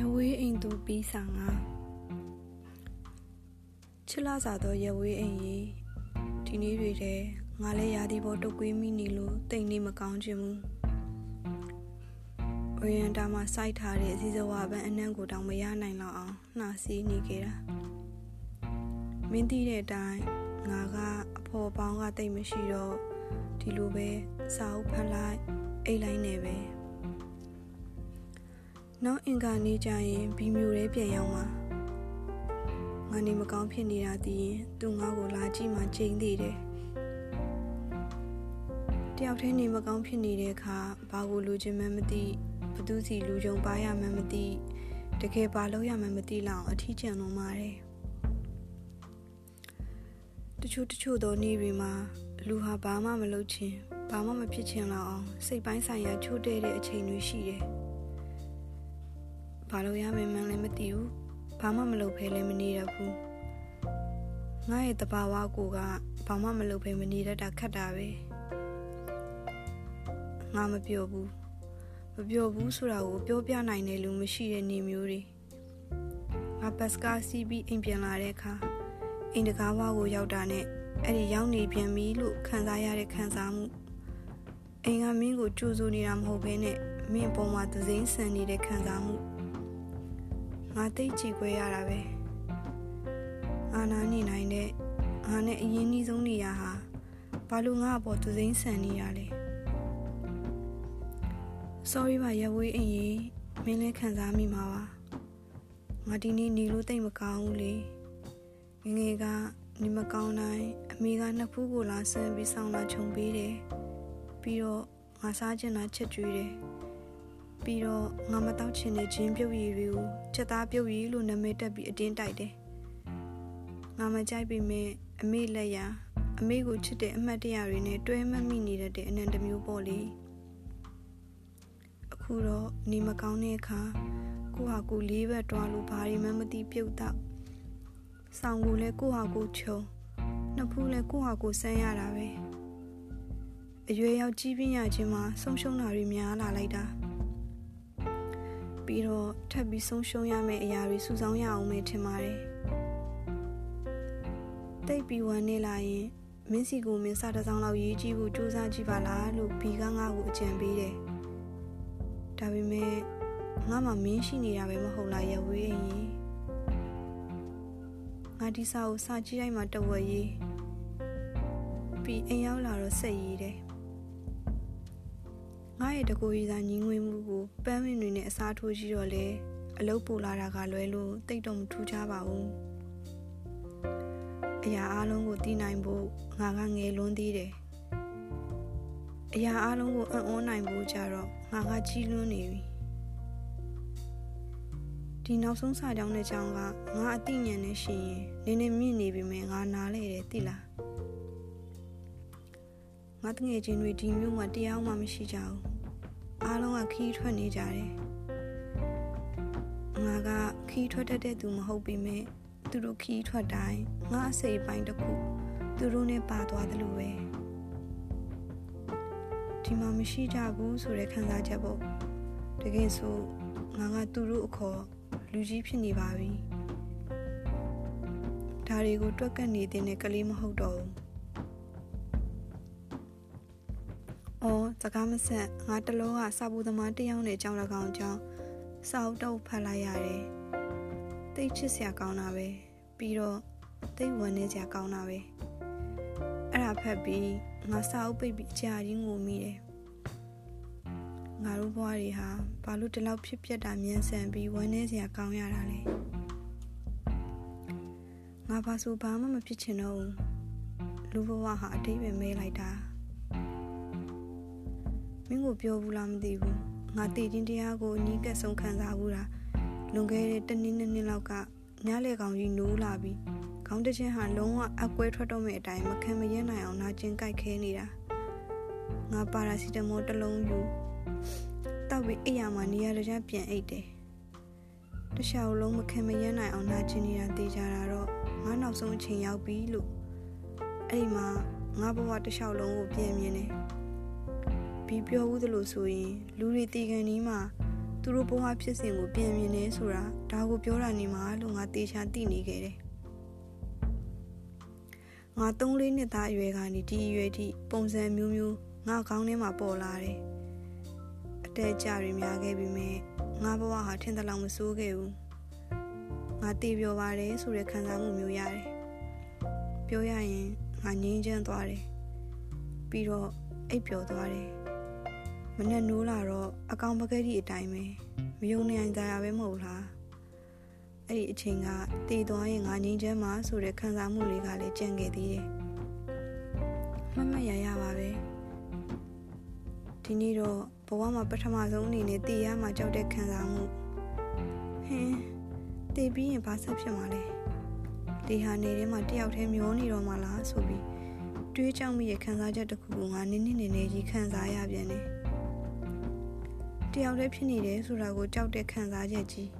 ရဝေးအိမ်သူပြီးဆောင်ငါချစ်လာစားသောရဝေးအိမ်ရီဒီနေ့တွေထဲငါလည်းရာသီပေါ်တုတ်ကွေးမိနေလို့တိတ်နေမကောင်းချင်ဘူး။အိုရန်တာမှာစိုက်ထားတဲ့အစည်းစဝါပန်းအနှံ့ကိုတောင်မရနိုင်တော့အောင်နှာစီးနေခဲ့တာ။မင်းသိတဲ့အတိုင်းငါကအဖော်ပေါင်းကတိတ်မရှိတော့ဒီလိုပဲစာအုပ်ဖတ်လိုက်အိတ်လိုက်နေပဲ။ နောက်အင်္ဂါနေ့ကျရင်ဘီမျိုးရဲပြန်ရောက်မှာငါနေမကောင်းဖြစ်နေတာတည်ရင်သူငါ့ကိုလာကြည့်မှချိန်သေးတယ်တယောက်တည်းနေမကောင်းဖြစ်နေတဲ့အခါဘာကိုလူချင်းမှမသိဘသူစီလူကြုံပါရမှမသိတကယ်ဘာလုပ်ရမှမသိလောက်အထီးကျန်လုံးပါတယ်တချို့တချို့သောနေ့တွေမှာလူဟာဘာမှမလုပ်ချင်ဘာမှမဖြစ်ချင်လောက်အောင်စိတ်ပိုင်းဆိုင်ရာချို့တဲ့တဲ့အချိန်တွေရှိတယ် ဘာလို့ရမယ်မှန်းလည်းမသိဘူးဘာမှမလုပ်ဖဲလည်းမနေရဘူးငါရဲ့တဘာဝကိုကဘာမှမလုပ်ဖဲမနေတတ်တာခက်တာပဲငါမပြောဘူးမပြောဘူးဆိုတာကိုပြောပြနိုင်တဲ့လူမရှိတဲ့နေမျိုးတွေငါဘတ်စကားစီးပြီးအိမ်ပြန်လာတဲ့အခါအိမ်တကားဝါကိုရောက်တာနဲ့အဲ့ဒီရောက်နေပြန်ပြီလို့ခံစားရတဲ့ခံစားမှုအိမ်ကမင်းကိုကြိုးစိုးနေတာမဟုတ်ဘဲနဲ့မင်းပေါ်မှာသစိမ်းဆန်နေတဲ့ခံစားမှု ငါသိကြည့်ခွဲရတာပဲအာနာနေနိုင်တဲ့ငါနဲ့အရင်နှီးဆုံးနေရဟာဘာလို့ငါ့အပေါ်သူစိမ့်ဆန်နေရလဲ sorry ပါရဝေးအင်ကြီးမင်းလည်းခံစားမိမှာပါငါဒီနေ့နေလို့တိတ်မကောင်းဘူးလေငငယ်ကနေမကောင်းတိုင်းအမေကနှစ်ဖူးကိုလာဆန်းပြီးဆောင်းလာခြုံပေးတယ်ပြီးတော့ငါစားချင်တာချက်ကျွေးတယ် ပြီးတော့ငါမတောက်ချင်တဲ့ဂျင်းပြုတ်ရည်တွေကိုချက်သားပြုတ်ရည်လို့နာမည်တက်ပြီးအတင်းတိုက်တယ်ငါမကြိုက်ပေမဲ့အမေလက်ရအမေကိုချစ်တဲ့အမှတ်တရတွေနဲ့တွဲမမိနေတဲ့အနန္တမျိုးပေါ့လေအခုတော့နေမကောင်းတဲ့အခါကိုဟာကိုလေးဘက်တွားလို့ဘာတွေမှမသိပြုတ်တော့ဆောင်ကိုလည်းကိုဟာကိုချုံနှစ်ဖူးလည်းကိုဟာကိုဆန်းရတာပဲအရွယ်ရောက်ကြီးပြင်းရခြင်းမှာဆုံးရှုံးတာတွေများလာလိုက်တာ ပြီးတော့ထပ်ပြီးဆုံးရှုံးရမယ့်အရာတွေစုဆောင်းရအောင်မယ်ထင်ပါတယ်တိတ်ပြီးဝမ်းနေလာရင်မင်းစီကိုမင်းစားတစ်စောင်းလောက်ရေးကြည့်ဖို့စူးစမ်းကြည့်ပါလားလို့ဘီကငါ့ကိုအကြံပေးတယ်ဒါပေမဲ့ငါမှမင်းရှိနေတာပဲမဟုတ်လားရဝေးရင်ငါဒီစာကိုစာကြည့်လိုက်မှတဝက်ရေးပြီးအိမ်ရောက်လာတော့ဆက်ရေးတယ် ငါရဲ့တကူရီစာညီငွေမှုကိုပန်းဝင်တွေနဲ့အစားထိုးကြည့်တော့လေအလုတ်ပူလာတာကလွဲလို့တိတ်တော့မထူးခြားပါဘူးအရာအလုံးကိုသိနိုင်ဖို့ငါကငယ်လွန်းသေးတယ်အရာအလုံးကိုအံ့ဩနိုင်ဖို့ကြတော့ငါကကြီးလွန်းနေပြီဒီနောက်ဆုံးစာကြောင်းတဲ့ကြောင်းကငါအသိဉာဏ်နဲ့ရှိရင်နည်းနည်းမြင့်နေပြီမဲ့ငါနားလဲတယ်သိလား ငါတငယ်ချင်းတွေဒီမျိုးမှာတရားမှမရှိကြဘူးအားလုံးကခီးထွက်နေကြတယ်ငါကခီးထွက်တတ်တဲ့သူမဟုတ်ပေမဲ့သူတို့ခီးထွက်တိုင်းငါအစိပ်ပိုင်းတစ်ခုသူတို့နဲ့ပါသွားတယ်လို့ပဲဒီမှာမရှိကြဘူးဆိုတဲ့ခံစားချက်ပေါ့တကယ်ဆိုငါကသူတို့အခေါ်လူကြီးဖြစ်နေပါပြီဒါတွေကိုတွက်ကပ်နေတဲ့ကလေးမဟုတ်တော့ဘူး အော်စကားမဆက်ငါတလုံးကစာပူသမားတယောက်နဲ့ကြောင်းလကောင်ကြောင်းစာအုပ်တော့ဖတ်လိုက်ရတယ်တိတ်ချစ်စရာကောင်းတာပဲပြီးတော့တိတ်ဝမ်းနေစရာကောင်းတာပဲအဲ့ဒါဖတ်ပြီးငါစာအုပ်ပိတ်ပြီးအကြာကြီးငိုမိတယ်ငါတို့ဘွားတွေဟာဘာလို့ဒီလောက်ဖြစ်ပျက်တာမြန်ဆန်ပြီးဝမ်းနေစရာကောင်းရတာလဲငါဘာဆိုဘာမှမဖြစ်ချင်တော့ဘူးလူဘဝဟာအတိတ်ပဲမဲလိုက်တာ မင်းကိုပြောဘူးလားမသိဘူးငါတည်ခြင်းတရားကိုအနီးကပ်ဆုံးခံစားဘူးလားလွန်ခဲ့တဲ့တနည်းနည်းနှစ်လောက်ကညလေကောင်ကြီးနိုးလာပြီးခေါင်းတချင်းဟာလုံးဝအကွဲထွက်တော့မယ့်အတိုင်းမခံမရနိုင်အောင်နာကျင်ကြိုက်ခဲနေတာငါပါရာစီတမောတစ်လုံးယူတောက်ပြီးအိယာမှာနေရာတကျပြန်အိတ်တယ်တခြားလုံးမခံမရနိုင်အောင်နာကျင်နေတာသိကြတာတော့ငါနောက်ဆုံးအချိန်ရောက်ပြီလို့အဲ့ဒီမှာငါဘဝတစ်လျှောက်လုံးကိုပြင်မြင်တယ် ပြီးပြောဘူးသလိုဆိုရင်လူတွေတီကန်နီးမှာသူသူတို့ဘဝဖြစ်စဉ်ကိုပြင်မြင်နေဆိုတာဒါကိုပြောတာနေမှာလို့ငါတေချာသိနေခဲ့တယ်ငါ3လေးနှစ်သားအရွယ်ကနေဒီအရွယ်ထိပုံစံမျိုးမျိုးငါခေါင်းထဲမှာပေါ်လာတယ်အတက်ကြတွေများခဲ့ပြီမဲ့ငါဘဝဟာထင်သလောက်မဆိုးခဲ့ဘူးငါတေပြောပါတယ်ဆိုတဲ့ခံစားမှုမျိုးရတယ်ပြောရရင်ငါငြင်းချမ်းသွားတယ်ပြီးတော့အိပ်ပျော်သွားတယ် မနဲ့နိုးလာတော့အကောင်ပကက်ကြီးအတိုင်းပဲမယုံနိုင်ကြရပဲမဟုတ်လားအဲ့ဒီအချိန်ကတည်သွားရင်ငါငင်းချမ်းမှာဆိုတဲ့ခံစားမှုလေးကလည်းကြံခဲ့သေးတယ်မမရရပါပဲဒီနေ့တော့ဘဝမှာပထမဆုံးအနေနဲ့တည်ရမှာကြောက်တဲ့ခံစားမှုဟင်းတည်ပြီးရင်ဘာဆက်ဖြစ်မှာလဲဒီဟာနေထဲမှာတယောက်တည်းမျောနေတော့မှလားဆိုပြီးတွေးကြောက်မိရဲ့ခံစားချက်တစ်ခုကိုငါနင်းနေနေနေကြီးခံစားရပြန်တယ် တယောက်တည်းဖြစ်နေတယ်ဆိုတာကိုကြောက်တဲ့ခံစားချက်ကြီး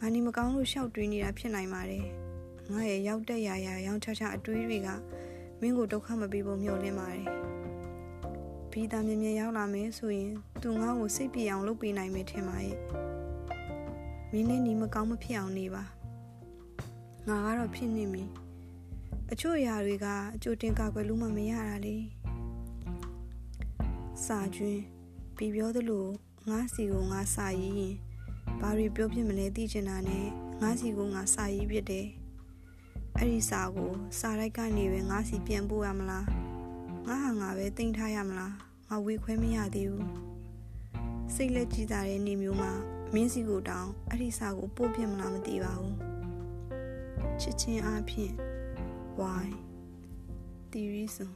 ငါနေမကောင်းလို့ရှောက်တွေးနေတာဖြစ်နိုင်ပါတယ်ငါရဲ့ရောက်တဲ့ရာရာရောင်းချချအတွေးတွေကမင်းကိုဒုက္ခမပေးဖို့မျှော်လင့်ပါတယ်ဘီသားမြင်မြင်ရောက်လာမယ်ဆိုရင်သူငါ့ကိုစိတ်ပြေအောင်လုပ်ပေးနိုင်မယ်ထင်ပါရဲ့မင်းနဲ့ညီမကောင်းမဖြစ်အောင်နေပါငါကတော့ဖြစ်နေပြီအချို့အရာတွေကအကျိုးတင်ကာကွယ်လို့မှမရတာလေစာကျွင်း ပြီးပြောသလိုငါစီကိုငါစာရေးရင်ဘာတွေပြောဖြစ်မလဲသိချင်တာနဲ့ငါစီကိုငါစာရေးဖြစ်တယ်အဲ့ဒီစာကိုစာရိုက်ကနေပဲငါစီပြန်ပို့ရမလားငါဟာငါပဲတင်ထားရမလားငါဝေခွဲမရသေးဘူးစိတ်လက်ကြည်သာတဲ့နေမျိုးမှာမင်းစီကိုတောင်းအဲ့ဒီစာကိုပို့ပြမလားမသိပါဘူးချစ်ချင်းအဖြစ် why the reason